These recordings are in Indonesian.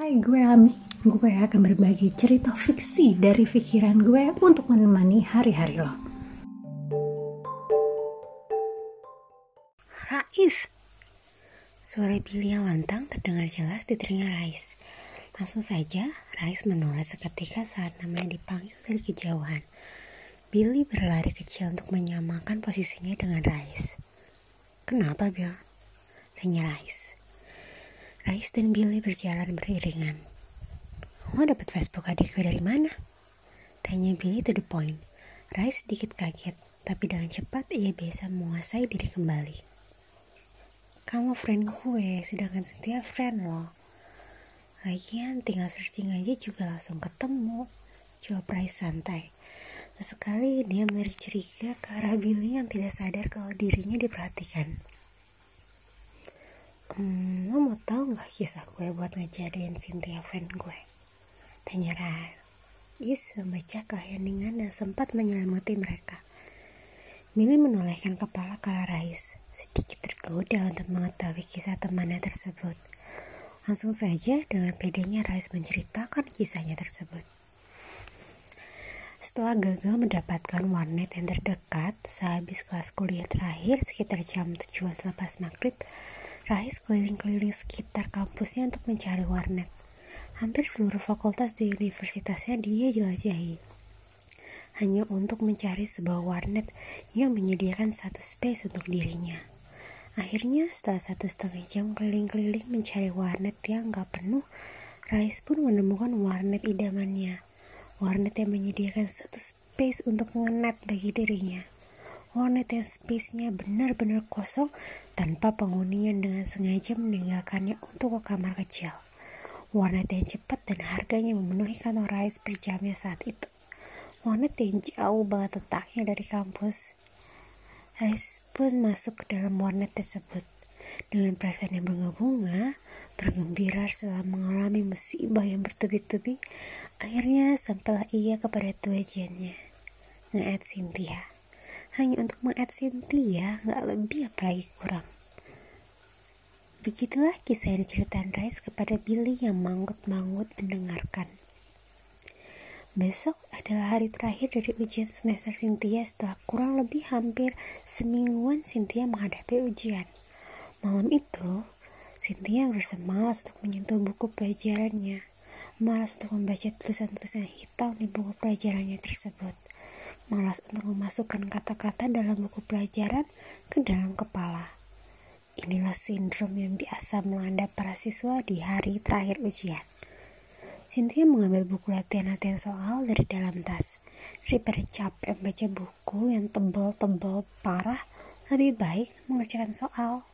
Hai gue Ami, gue akan berbagi cerita fiksi dari pikiran gue untuk menemani hari-hari lo. Rais. Suara Billy yang lantang terdengar jelas di telinga Rais. Langsung saja, Rais menoleh seketika saat namanya dipanggil dari kejauhan. Billy berlari kecil untuk menyamakan posisinya dengan Rais. Kenapa, Bill? Tanya Rais. Rais dan Billy berjalan beriringan. Lo dapet Facebook adik gue dari mana? Tanya Billy to the point. Rais sedikit kaget, tapi dengan cepat ia bisa menguasai diri kembali. Kamu friend gue, sedangkan setia friend lo. Lagian tinggal searching aja juga langsung ketemu. Jawab Rais santai. Sesekali dia melirik curiga ke arah Billy yang tidak sadar kalau dirinya diperhatikan. Hmm, lo mau tahu nggak kisah gue buat ngejadiin Cynthia friend gue? Tanya. Is membaca keheningan dan sempat menyelamati mereka. Billy menolehkan kepala ke arah Rais, sedikit tergoda untuk mengetahui kisah temannya tersebut. Langsung saja dengan pedenya Rais menceritakan kisahnya tersebut. Setelah gagal mendapatkan warnet yang terdekat sehabis kelas kuliah terakhir sekitar jam tujuan selepas maghrib, Rais keliling-keliling sekitar kampusnya untuk mencari warnet. Hampir seluruh fakultas di universitasnya dia jelajahi. Hanya untuk mencari sebuah warnet yang menyediakan satu space untuk dirinya. Akhirnya setelah satu setengah jam keliling-keliling mencari warnet yang gak penuh, Rais pun menemukan warnet idamannya. Warnet yang menyediakan satu space untuk ngenet bagi dirinya. Warnet yang space-nya benar-benar kosong tanpa penghuni yang dengan sengaja meninggalkannya untuk ke kamar kecil. Warnet yang cepat dan harganya memenuhi kantong Rais per jamnya saat itu. Warnet yang jauh banget letaknya dari kampus. Rais pun masuk ke dalam warnet tersebut. Dengan perasaan yang bunga-bunga, bergembira setelah mengalami musibah yang bertubi-tubi, akhirnya sampailah ia kepada tujuannya, nge-add Cynthia hanya untuk meng-add Cynthia nggak lebih apalagi kurang. Begitulah kisah yang diceritain Rais kepada Billy yang manggut-manggut mendengarkan. Besok adalah hari terakhir dari ujian semester Cynthia setelah kurang lebih hampir semingguan Cynthia menghadapi ujian. Malam itu, Cynthia merasa malas untuk menyentuh buku pelajarannya, malas untuk membaca tulisan-tulisan hitam di buku pelajarannya tersebut malas untuk memasukkan kata-kata dalam buku pelajaran ke dalam kepala. Inilah sindrom yang biasa melanda para siswa di hari terakhir ujian. Cynthia mengambil buku latihan-latihan soal dari dalam tas. Daripada capek membaca buku yang tebal-tebal parah, lebih baik mengerjakan soal.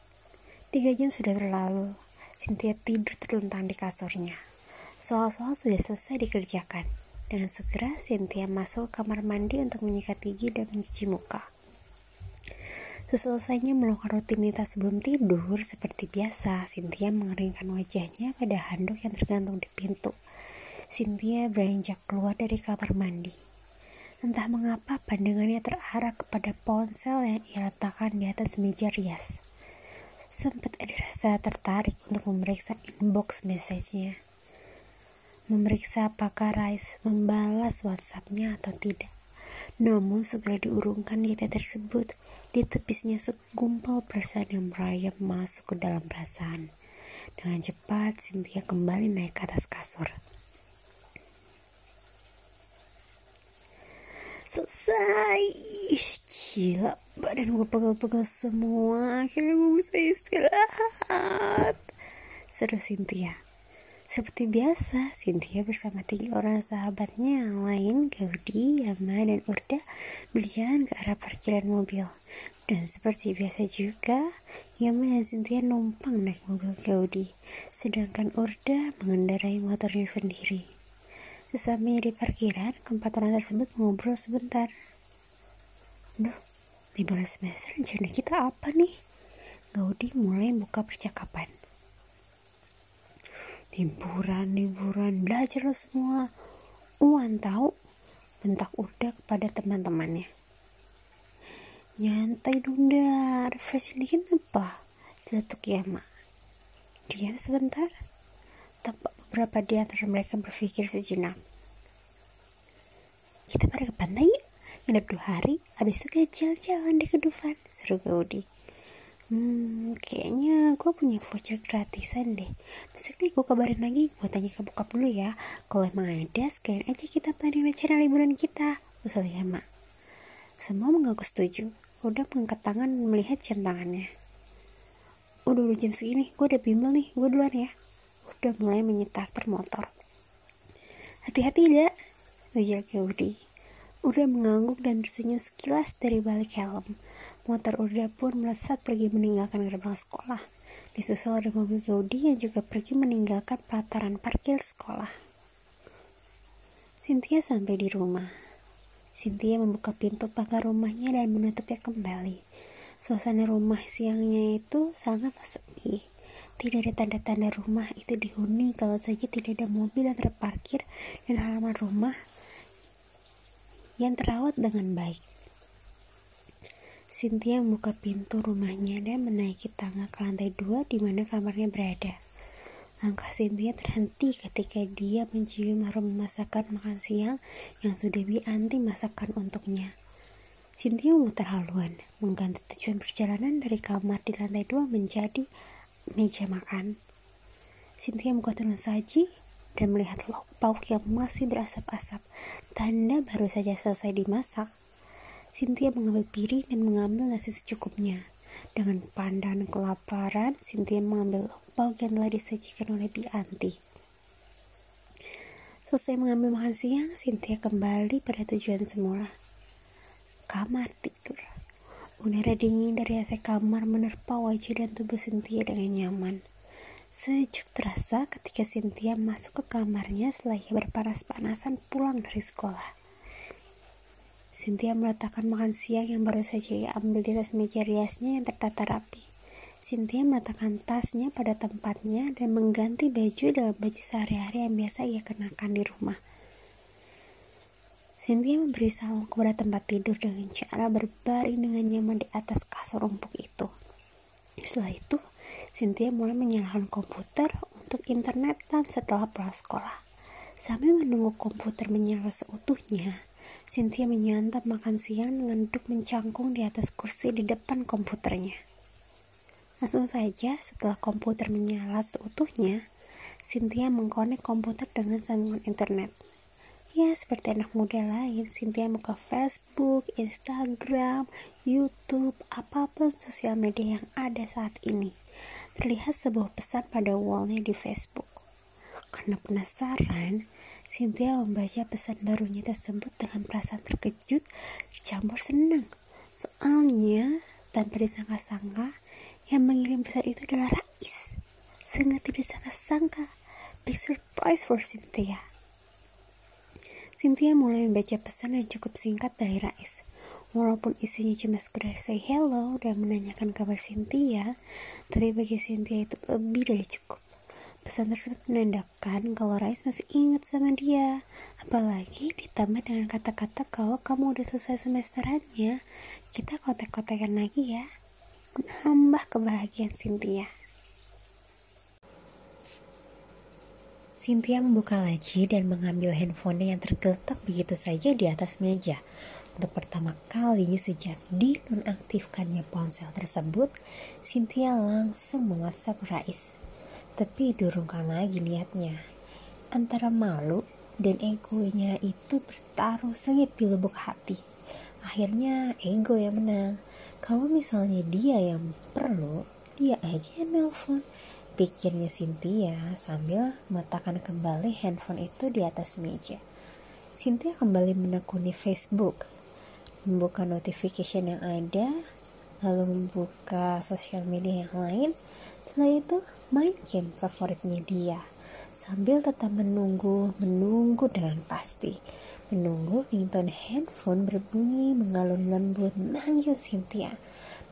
Tiga jam sudah berlalu. Cynthia tidur terlentang di kasurnya. Soal-soal sudah selesai dikerjakan. Dengan segera, Cynthia masuk ke kamar mandi untuk menyikat gigi dan mencuci muka. Seselesainya melakukan rutinitas sebelum tidur, seperti biasa, Cynthia mengeringkan wajahnya pada handuk yang tergantung di pintu. Cynthia beranjak keluar dari kamar mandi. Entah mengapa pandangannya terarah kepada ponsel yang ia letakkan di atas meja rias. Sempat ada rasa tertarik untuk memeriksa inbox message-nya memeriksa apakah Rais membalas WhatsAppnya atau tidak. Namun segera diurungkan kita tersebut, ditepisnya segumpal perasaan yang merayap masuk ke dalam perasaan. Dengan cepat, Cynthia kembali naik ke atas kasur. Selesai, gila, badan gue pegal-pegal semua, akhirnya gue bisa istirahat. Seru Cynthia. Seperti biasa, Cynthia bersama tiga orang sahabatnya yang lain, Gaudi, Yama, dan Urda, berjalan ke arah parkiran mobil. Dan seperti biasa juga, Yama dan Cynthia numpang naik mobil Gaudi, sedangkan Urda mengendarai motornya sendiri. Sesampainya di parkiran, keempat orang tersebut ngobrol sebentar. Duh, liburan semester rencana kita apa nih? Gaudi mulai buka percakapan liburan liburan. Belajar lo semua. Uan tahu bentak Urda kepada teman-temannya. Nyantai dunda. Refresh dikit apa? Seletuk Yama diam sebentar. Tampak beberapa di antara mereka berpikir sejenak. Kita pada ke pantai yuk, nginep dua hari, habis itu kita jalan-jalan di kedufan, seru Gaudi. Hmm, kayaknya gue punya voucher gratisan deh. Besok nih gue kabarin lagi, gue tanya ke bokap dulu ya. Kalau emang ada, sekalian aja kita planning rencana liburan kita. Usulnya mak. Semua mengaku setuju. Udah mengangkat tangan melihat jam tangannya. Udah udah jam segini, gue udah bimbel nih, gue duluan ya. Udah mulai menyetar motor. Hati-hati ya, ujar Gaudi. Udah mengangguk dan tersenyum sekilas dari balik helm. Motor Urda pun melesat pergi meninggalkan gerbang sekolah. Disusul ada mobil Gaudi yang juga pergi meninggalkan pelataran parkir sekolah. Cynthia sampai di rumah. Cynthia membuka pintu pagar rumahnya dan menutupnya kembali. Suasana rumah siangnya itu sangat sepi. Tidak ada tanda-tanda rumah itu dihuni kalau saja tidak ada mobil yang terparkir dan halaman rumah yang terawat dengan baik. Cynthia membuka pintu rumahnya dan menaiki tangga ke lantai dua di mana kamarnya berada. Langkah Cynthia terhenti ketika dia mencium harum masakan makan siang yang sudah Anti masakan untuknya. Cynthia memutar haluan, mengganti tujuan perjalanan dari kamar di lantai dua menjadi meja makan. Cynthia membuka turun saji dan melihat lauk pauk yang masih berasap-asap, tanda baru saja selesai dimasak. Cynthia mengambil piring dan mengambil nasi secukupnya. Dengan pandangan kelaparan, Cynthia mengambil yang telah disajikan oleh Bianti. Selesai mengambil makan siang, Cynthia kembali pada tujuan semula. Kamar tidur. Udara dingin dari AC kamar menerpa wajah dan tubuh Cynthia dengan nyaman. Sejuk terasa ketika Cynthia masuk ke kamarnya setelah ia berpanas-panasan pulang dari sekolah. Cynthia meletakkan makan siang yang baru saja ia ambil di atas meja riasnya yang tertata rapi. Cynthia meletakkan tasnya pada tempatnya dan mengganti baju dengan baju sehari-hari yang biasa ia kenakan di rumah. Cynthia memberi salam kepada tempat tidur dengan cara berbaring dengan nyaman di atas kasur rumpuk itu. Setelah itu, Cynthia mulai menyalakan komputer untuk internet dan setelah pulang sekolah. Sambil menunggu komputer menyala seutuhnya, Cynthia menyantap makan siang dengan duduk mencangkung di atas kursi di depan komputernya. Langsung saja setelah komputer menyala seutuhnya, Cynthia mengkonek komputer dengan sambungan internet. Ya, seperti anak muda lain, Cynthia buka Facebook, Instagram, YouTube, apa pun sosial media yang ada saat ini. Terlihat sebuah pesan pada wallnya di Facebook. Karena penasaran, Cynthia membaca pesan barunya tersebut dengan perasaan terkejut dicampur senang. Soalnya, tanpa disangka-sangka, yang mengirim pesan itu adalah Rais. Sangat tidak sangka-sangka. Big surprise for Cynthia. Cynthia mulai membaca pesan yang cukup singkat dari Rais. Walaupun isinya cuma sekedar say hello dan menanyakan kabar Cynthia, tapi bagi Cynthia itu lebih dari cukup. Pesan tersebut menandakan kalau Rais masih ingat sama dia. Apalagi ditambah dengan kata-kata kalau kamu udah selesai semesterannya, kita kontak-kontakan lagi ya. Menambah kebahagiaan Cynthia. Cynthia membuka laci dan mengambil handphone yang tergeletak begitu saja di atas meja. Untuk pertama kali sejak dinonaktifkannya ponsel tersebut, Cynthia langsung mewhatsapp Rais tapi durungkan lagi liatnya. Antara malu dan egonya itu bertaruh sengit di lubuk hati. Akhirnya ego yang menang. Kalau misalnya dia yang perlu, dia aja yang nelfon. Pikirnya Cynthia sambil meletakkan kembali handphone itu di atas meja. Cynthia kembali menekuni Facebook, membuka notification yang ada, lalu membuka sosial media yang lain. Setelah itu, main game favoritnya dia. Sambil tetap menunggu menunggu dengan pasti. Menunggu ringtone handphone berbunyi mengalun lembut manggil Cynthia.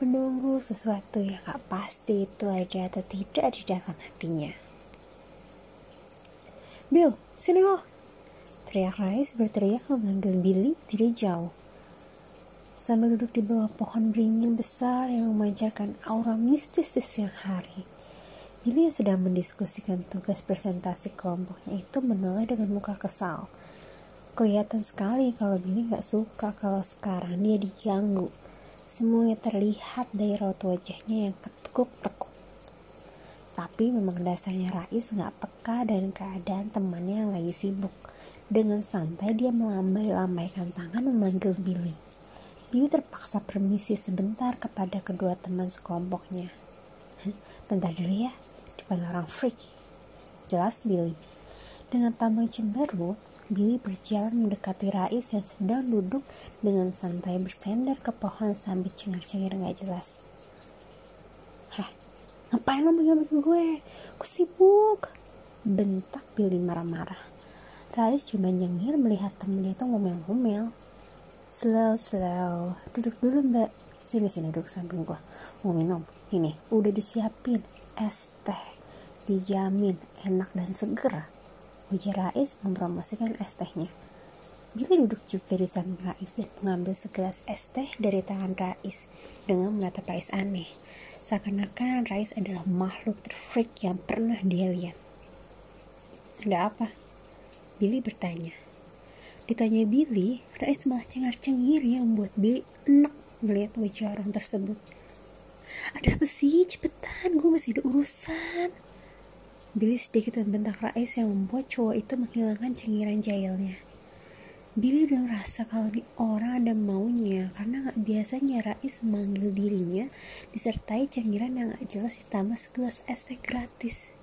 Menunggu sesuatu yang gak pasti itu ada atau tidak di dalam hatinya. Bill, sini lo. Teriak Rice berteriak memanggil Billy dari jauh. Sambil duduk di bawah pohon beringin besar yang memancarkan aura mistis di siang hari Billy yang sedang mendiskusikan tugas presentasi kelompoknya itu menoleh dengan muka kesal. Kelihatan sekali kalau Billy gak suka kalau sekarang dia diganggu. Semuanya terlihat dari raut wajahnya yang ketukuk-tekuk. Tapi memang dasarnya Rais gak peka dan keadaan temannya yang lagi sibuk. Dengan santai dia melambai-lambaikan tangan memanggil Billy. Billy terpaksa permisi sebentar kepada kedua teman sekelompoknya. Bentar dulu ya, dipanggil orang freak. Jelas Billy. Dengan tambah cemberut, Billy berjalan mendekati Rais yang sedang duduk dengan santai bersender ke pohon sambil cengar-cengir gak jelas. Heh, ngapain lo megang gue? Aku sibuk. Bentak Billy marah-marah. Rais cuma nyengir melihat temennya itu ngomel-ngomel. Slow, slow. Duduk dulu mbak. Sini, sini duduk samping gue. Mau minum? Ini, udah disiapin. Es teh dijamin enak dan seger. Ujar Rais mempromosikan es tehnya. Billy duduk juga di samping Rais dan mengambil segelas es teh dari tangan Rais dengan menatap Rais aneh. Seakan-akan Rais adalah makhluk terfreak yang pernah dia lihat. Ada apa? Billy bertanya. Ditanya Billy, Rais malah cengar-cengir yang membuat Billy enak melihat wajah orang tersebut. Ada apa sih? Cepetan, gue masih ada urusan. Billy sedikit membentak Rais yang membuat cowok itu menghilangkan cengiran jahilnya. Billy udah merasa kalau ini orang ada maunya karena gak biasanya Rais memanggil dirinya disertai cengiran yang gak jelas ditambah segelas es teh gratis.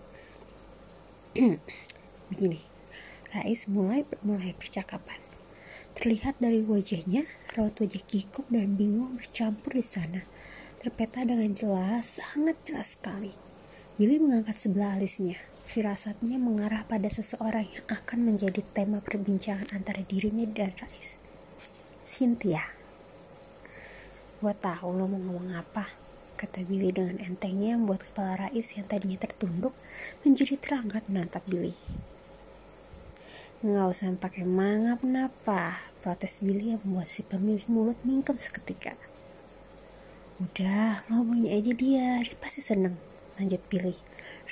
Begini, Rais mulai mulai percakapan. Terlihat dari wajahnya, raut wajah kikuk dan bingung bercampur di sana. Terpeta dengan jelas, sangat jelas sekali. Billy mengangkat sebelah alisnya. Firasatnya mengarah pada seseorang yang akan menjadi tema perbincangan antara dirinya dan Rais. Cynthia. Gue tahu lo mau ngomong apa, kata Billy dengan entengnya yang membuat kepala Rais yang tadinya tertunduk menjadi terangkat menatap Billy. Nggak usah pakai mangap kenapa, protes Billy yang membuat si pemilik mulut mingkem seketika. Udah, ngomongin aja dia, dia pasti seneng lanjut Billy.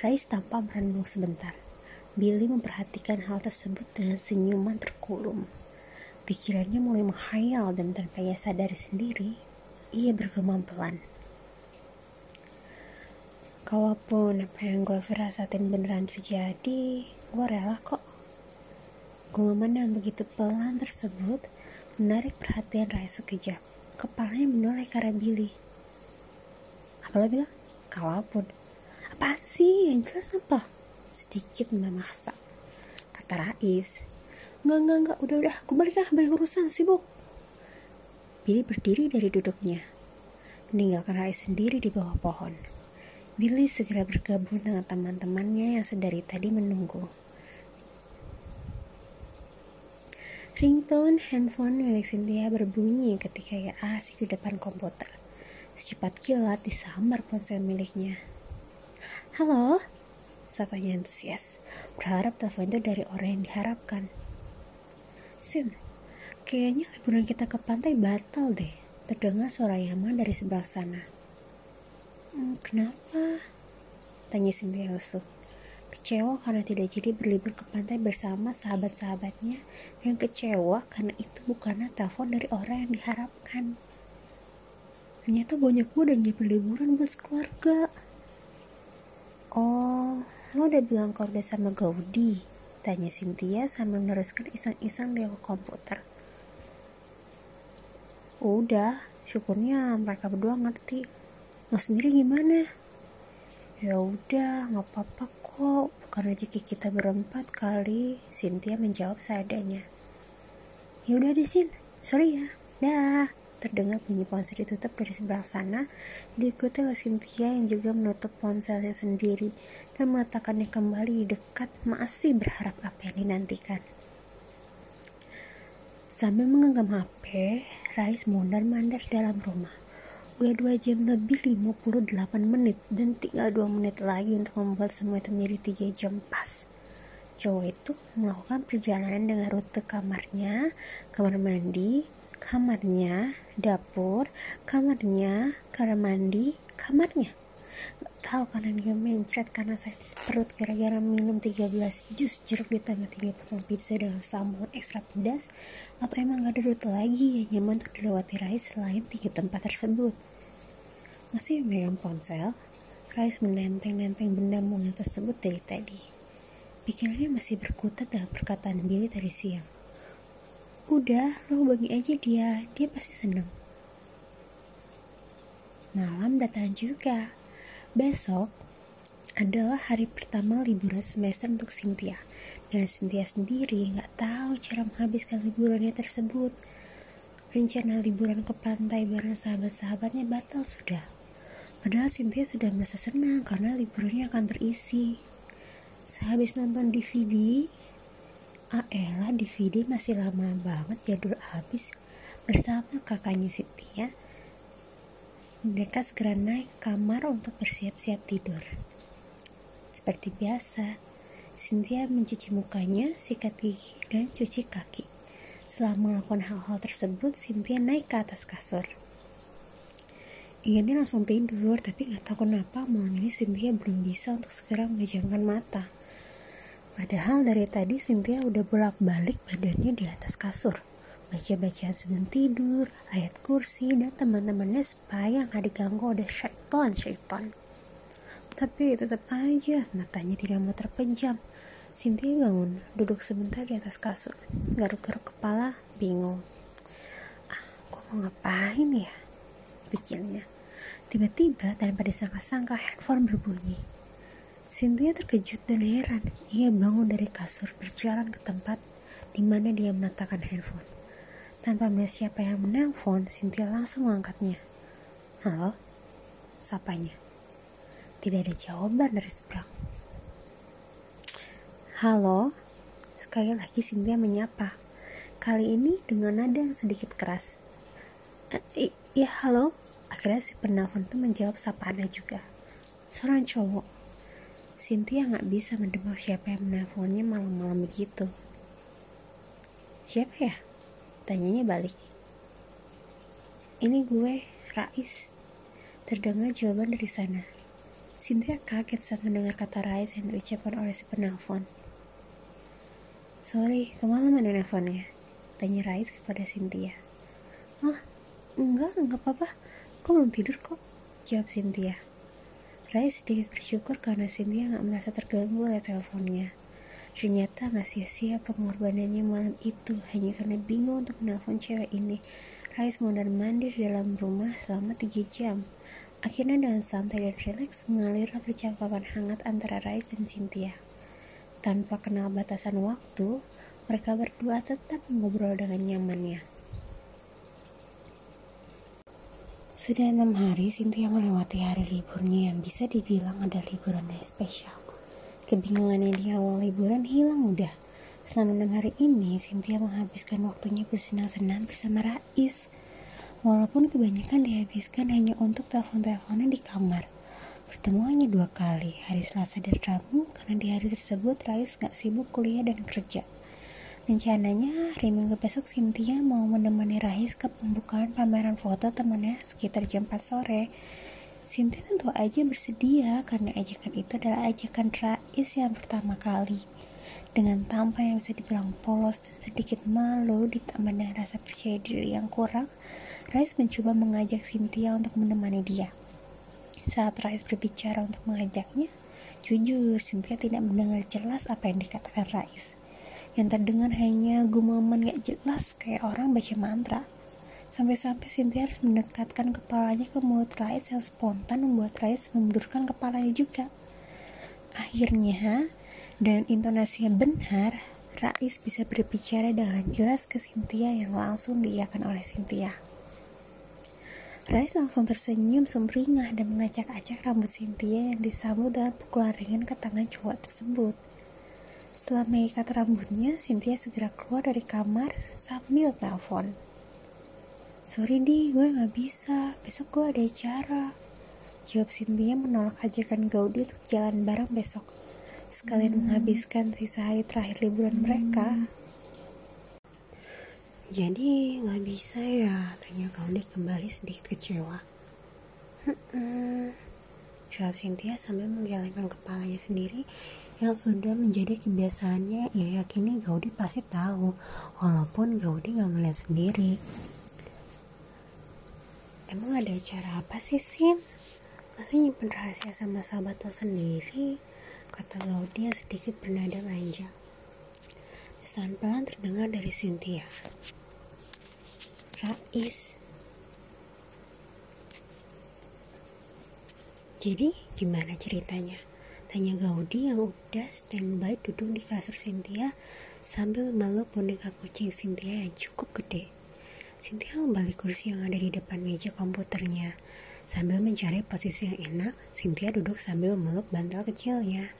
Rais tanpa merenung sebentar. Billy memperhatikan hal tersebut dengan senyuman terkulum. Pikirannya mulai menghayal dan tanpa ia sadari sendiri, ia bergumam pelan. Kalaupun apa yang gue firasatin beneran terjadi, gue rela kok. Gumaman yang begitu pelan tersebut menarik perhatian Rais sekejap. Kepalanya menoleh ke arah Billy. Apa bilang? Kalaupun apaan sih? Yang jelas apa? Sedikit memaksa. Kata Rais. Enggak enggak enggak udah udah. Aku balik lah banyak urusan. Sibuk. Billy berdiri dari duduknya. Meninggalkan Rais sendiri di bawah pohon. Billy segera bergabung dengan teman-temannya yang sedari tadi menunggu. Ringtone handphone milik Cynthia berbunyi ketika ia asik di depan komputer. Secepat kilat disambar ponsel miliknya. Halo, sapanya antusias. Berharap telepon itu dari orang yang diharapkan. Sin, kayaknya liburan kita ke pantai batal deh. Terdengar suara Yaman dari sebelah sana. Hmm, kenapa? Tanya Cynthia lesu. Kecewa karena tidak jadi berlibur ke pantai bersama sahabat-sahabatnya dan kecewa karena itu bukanlah telepon dari orang yang diharapkan. Ternyata banyak gue udah nyiapin liburan buat keluarga. Oh, lo udah bilang kau udah sama Gaudi? Tanya Cynthia sambil meneruskan iseng-iseng di komputer. Udah, syukurnya mereka berdua ngerti. Lo sendiri gimana? Ya udah, nggak apa-apa kok. Bukan rezeki kita berempat kali. Cynthia menjawab seadanya. Ya udah deh Sin, sorry ya. Dah. Terdengar bunyi ponsel ditutup dari sebelah sana, diikuti oleh Cynthia yang juga menutup ponselnya sendiri dan meletakkannya kembali di dekat masih berharap apa yang dinantikan. Sambil mengenggam HP, Rais mondar-mandar dalam rumah. Udah 2 jam lebih 58 menit dan tinggal 2 menit lagi untuk membuat semua itu menjadi 3 jam pas. Cowok itu melakukan perjalanan dengan rute kamarnya, kamar mandi, kamarnya, dapur, kamarnya, kamar mandi, kamarnya. Gak gatal karena dia mencret karena sakit perut gara-gara minum 13 jus jeruk ditambah 3 potong pizza dengan sambal ekstra pedas. Atau emang gak ada rute lagi yang nyaman untuk dilewati Rais selain tiga tempat tersebut? Masih megang ponsel? Rais menenteng-nenteng benda mungil tersebut dari tadi. Pikirannya masih berkutat dengan perkataan Billy tadi siang udah lo bagi aja dia dia pasti seneng malam datang juga. Besok adalah hari pertama liburan semester untuk Cynthia. Dan Cynthia sendiri nggak tahu cara menghabiskan liburannya tersebut. Rencana liburan ke pantai bareng sahabat-sahabatnya batal sudah. Padahal Cynthia sudah merasa senang karena liburannya akan terisi. Sehabis nonton DVD, Aela DVD masih lama banget jadul habis bersama kakaknya Cynthia mereka segera naik kamar untuk bersiap-siap tidur. Seperti biasa, Cynthia mencuci mukanya, sikat gigi, dan cuci kaki. Setelah melakukan hal-hal tersebut, Cynthia naik ke atas kasur. Inginnya langsung tidur, tapi nggak tahu kenapa malam ini Cynthia belum bisa untuk segera memejamkan mata. Padahal dari tadi Cynthia udah bolak-balik badannya di atas kasur baca-bacaan sebelum tidur, ayat kursi, dan teman-temannya supaya nggak diganggu oleh syaitan. Tapi tetap aja matanya tidak mau terpejam. Cynthia bangun, duduk sebentar di atas kasur, garuk-garuk kepala, bingung. Ah, gue mau ngapain ya? Pikirnya. Tiba-tiba tanpa disangka-sangka handphone berbunyi. Cynthia terkejut dan heran. Ia bangun dari kasur berjalan ke tempat di mana dia meletakkan handphone. Tanpa melihat siapa yang menelpon, Cynthia langsung mengangkatnya. Halo? Sapanya. Tidak ada jawaban dari seberang. Halo? Sekali lagi Cynthia menyapa. Kali ini dengan nada yang sedikit keras. E, ya halo? Akhirnya si penelpon itu menjawab sapaannya juga. Seorang cowok. Cynthia nggak bisa mendengar siapa yang menelponnya malam-malam begitu. Siapa ya? Tanyanya balik. Ini gue, Rais. Terdengar jawaban dari sana. Cynthia kaget saat mendengar kata Rais yang diucapkan oleh si penelpon. Sorry, kemalaman nelfonnya? Tanya Rais kepada Cynthia. Oh, enggak, enggak apa-apa. Kok belum tidur kok? Jawab Cynthia. Rais sedikit bersyukur karena Cynthia gak merasa terganggu oleh teleponnya. Ternyata gak sia-sia pengorbanannya malam itu hanya karena bingung untuk menelpon cewek ini. Rais mondar mandir dalam rumah selama 3 jam. Akhirnya dengan santai dan rileks mengalirlah percakapan hangat antara Rais dan Cynthia. Tanpa kenal batasan waktu, mereka berdua tetap mengobrol dengan nyamannya. Sudah enam hari Cynthia melewati hari liburnya yang bisa dibilang ada liburan yang spesial. Kebingungannya di awal liburan hilang udah. Selama enam hari ini, Cynthia menghabiskan waktunya bersenang-senang bersama Rais. Walaupun kebanyakan dihabiskan hanya untuk telepon-teleponan di kamar. Bertemu hanya dua kali, hari Selasa dan Rabu, karena di hari tersebut Rais gak sibuk kuliah dan kerja. Rencananya hari minggu besok Cynthia mau menemani Rais ke pembukaan pameran foto temannya sekitar jam 4 sore. Cynthia tentu aja bersedia karena ajakan itu adalah ajakan Rais yang pertama kali. Dengan tampang yang bisa dibilang polos dan sedikit malu ditambah dengan rasa percaya diri yang kurang, Rais mencoba mengajak Cynthia untuk menemani dia. Saat Rais berbicara untuk mengajaknya, jujur Cynthia tidak mendengar jelas apa yang dikatakan Rais. Yang terdengar hanya gumaman gak jelas kayak orang baca mantra. Sampai-sampai Cynthia harus mendekatkan kepalanya ke mulut Rais yang spontan membuat Rais memundurkan kepalanya juga. Akhirnya, dengan intonasi yang benar, Rais bisa berbicara dengan jelas ke Cynthia yang langsung diiakan oleh Cynthia. Rais langsung tersenyum sumringah dan mengacak-acak rambut Cynthia yang disambut dengan pukulan ringan ke tangan cowok tersebut. Setelah mengikat rambutnya, Cynthia segera keluar dari kamar sambil telepon. Sorry di, gue gak bisa. Besok gue ada acara. Jawab Cynthia menolak ajakan Gaudi untuk jalan bareng besok. Sekalian hmm. menghabiskan sisa hari terakhir liburan mereka. Jadi gak bisa ya? Tanya Gaudi kembali sedikit kecewa. Hmm, Jawab Cynthia sambil menggelengkan kepalanya sendiri yang sudah menjadi kebiasaannya ia yakini Gaudi pasti tahu walaupun Gaudi gak melihat sendiri emang ada cara apa sih Sin? masa nyimpen rahasia sama sahabat lo sendiri? kata Gaudi yang sedikit bernada manja Pesan pelan terdengar dari Cynthia. Rais, Jadi gimana ceritanya? Tanya Gaudi yang udah standby duduk di kasur Cynthia sambil memeluk boneka kucing Cynthia yang cukup gede. Cynthia membalik kursi yang ada di depan meja komputernya. Sambil mencari posisi yang enak, Cynthia duduk sambil memeluk bantal kecilnya.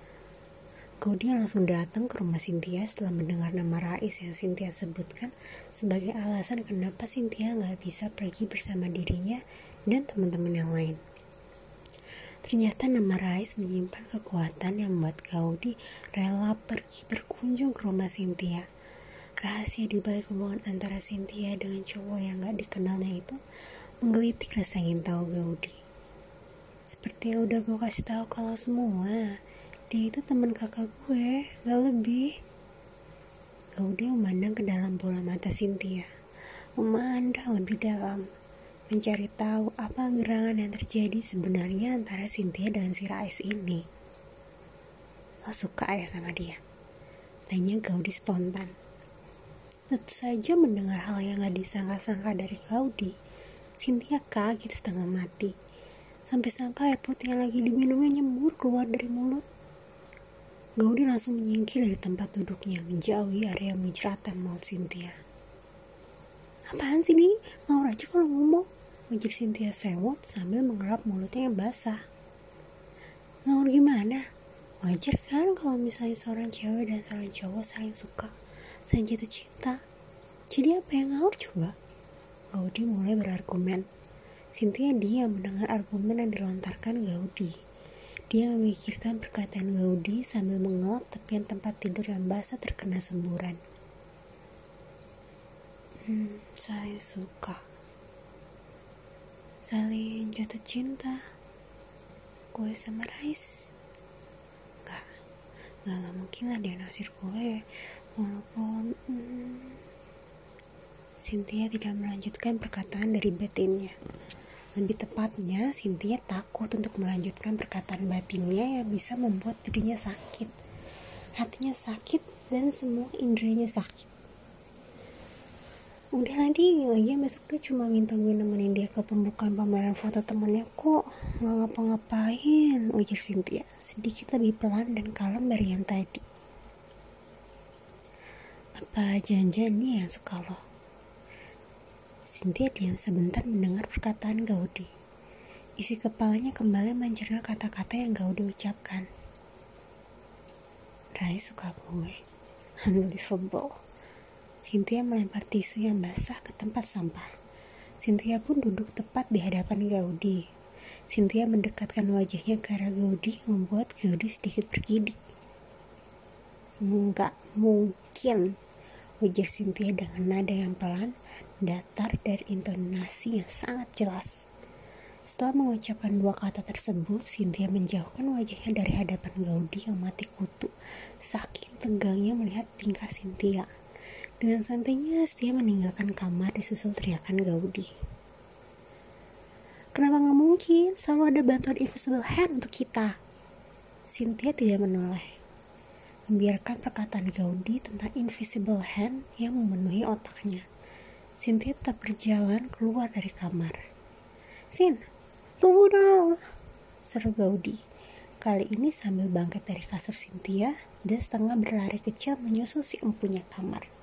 Gaudi langsung datang ke rumah Cynthia setelah mendengar nama Rais yang Cynthia sebutkan sebagai alasan kenapa Cynthia nggak bisa pergi bersama dirinya dan teman-teman yang lain. Ternyata nama Rais menyimpan kekuatan yang membuat Gaudi rela pergi berkunjung ke rumah Cynthia. Rahasia di balik hubungan antara Cynthia dengan cowok yang gak dikenalnya itu menggelitik rasa ingin tahu Gaudi. Seperti yang udah gue kasih tahu kalau semua, dia itu teman kakak gue, gak lebih. Gaudi memandang ke dalam bola mata Cynthia, memandang lebih dalam mencari tahu apa gerangan yang terjadi sebenarnya antara Cynthia dan si Rais ini. Lo suka ya sama dia? Tanya Gaudi spontan. Tentu saja mendengar hal yang gak disangka-sangka dari Gaudi. Cynthia kaget setengah mati. Sampai-sampai air putih yang lagi diminumnya nyembur keluar dari mulut. Gaudi langsung menyingkir dari tempat duduknya menjauhi area menjeratan maut Cynthia. Apaan sih nih? Mau aja kalau ngomong. Ujar Cynthia sewot sambil mengelap mulutnya yang basah. Ngawur gimana? Wajar kan kalau misalnya seorang cewek dan seorang cowok saling suka, saling jatuh cinta. Jadi apa yang ngawur coba? Gaudi mulai berargumen. Cynthia diam mendengar argumen yang dilontarkan Gaudi. Dia memikirkan perkataan Gaudi sambil mengelap tepian tempat tidur yang basah terkena semburan. Hmm, saling suka saling jatuh cinta. Gue sama Rais gak gak, gak mungkin lah dia nasir gue walaupun hmm, Cynthia tidak melanjutkan perkataan dari batinnya. Lebih tepatnya Cynthia takut untuk melanjutkan perkataan batinnya yang bisa membuat dirinya sakit. Hatinya sakit dan semua indranya sakit udah nanti lagi besok dia cuma minta gue nemenin dia ke pembukaan pameran foto temennya kok. Nggak ngapa-ngapain. Ujar Cynthia. Sedikit lebih pelan dan kalem dari yang tadi. Apa janjian dia yang suka lo? Cynthia diam sebentar mendengar perkataan Gaudi. Isi kepalanya kembali mencerna kata-kata yang Gaudi ucapkan. Rai suka gue. Unbelievable Cynthia melempar tisu yang basah ke tempat sampah. Cynthia pun duduk tepat di hadapan Gaudi. Cynthia mendekatkan wajahnya ke arah Gaudi membuat Gaudi sedikit bergidik. Enggak mungkin, ujar Cynthia dengan nada yang pelan, datar dari intonasi yang sangat jelas. Setelah mengucapkan dua kata tersebut, Cynthia menjauhkan wajahnya dari hadapan Gaudi yang mati kutu. Saking tegangnya melihat tingkah Cynthia. Dengan santainya, Setia meninggalkan kamar disusul teriakan Gaudi. Kenapa nggak mungkin? Selalu ada bantuan invisible hand untuk kita. Cynthia tidak menoleh. Membiarkan perkataan Gaudi tentang invisible hand yang memenuhi otaknya. Cynthia tetap berjalan keluar dari kamar. Sin, tunggu dong, seru Gaudi. Kali ini sambil bangkit dari kasur Cynthia dan setengah berlari kecil menyusul si empunya kamar.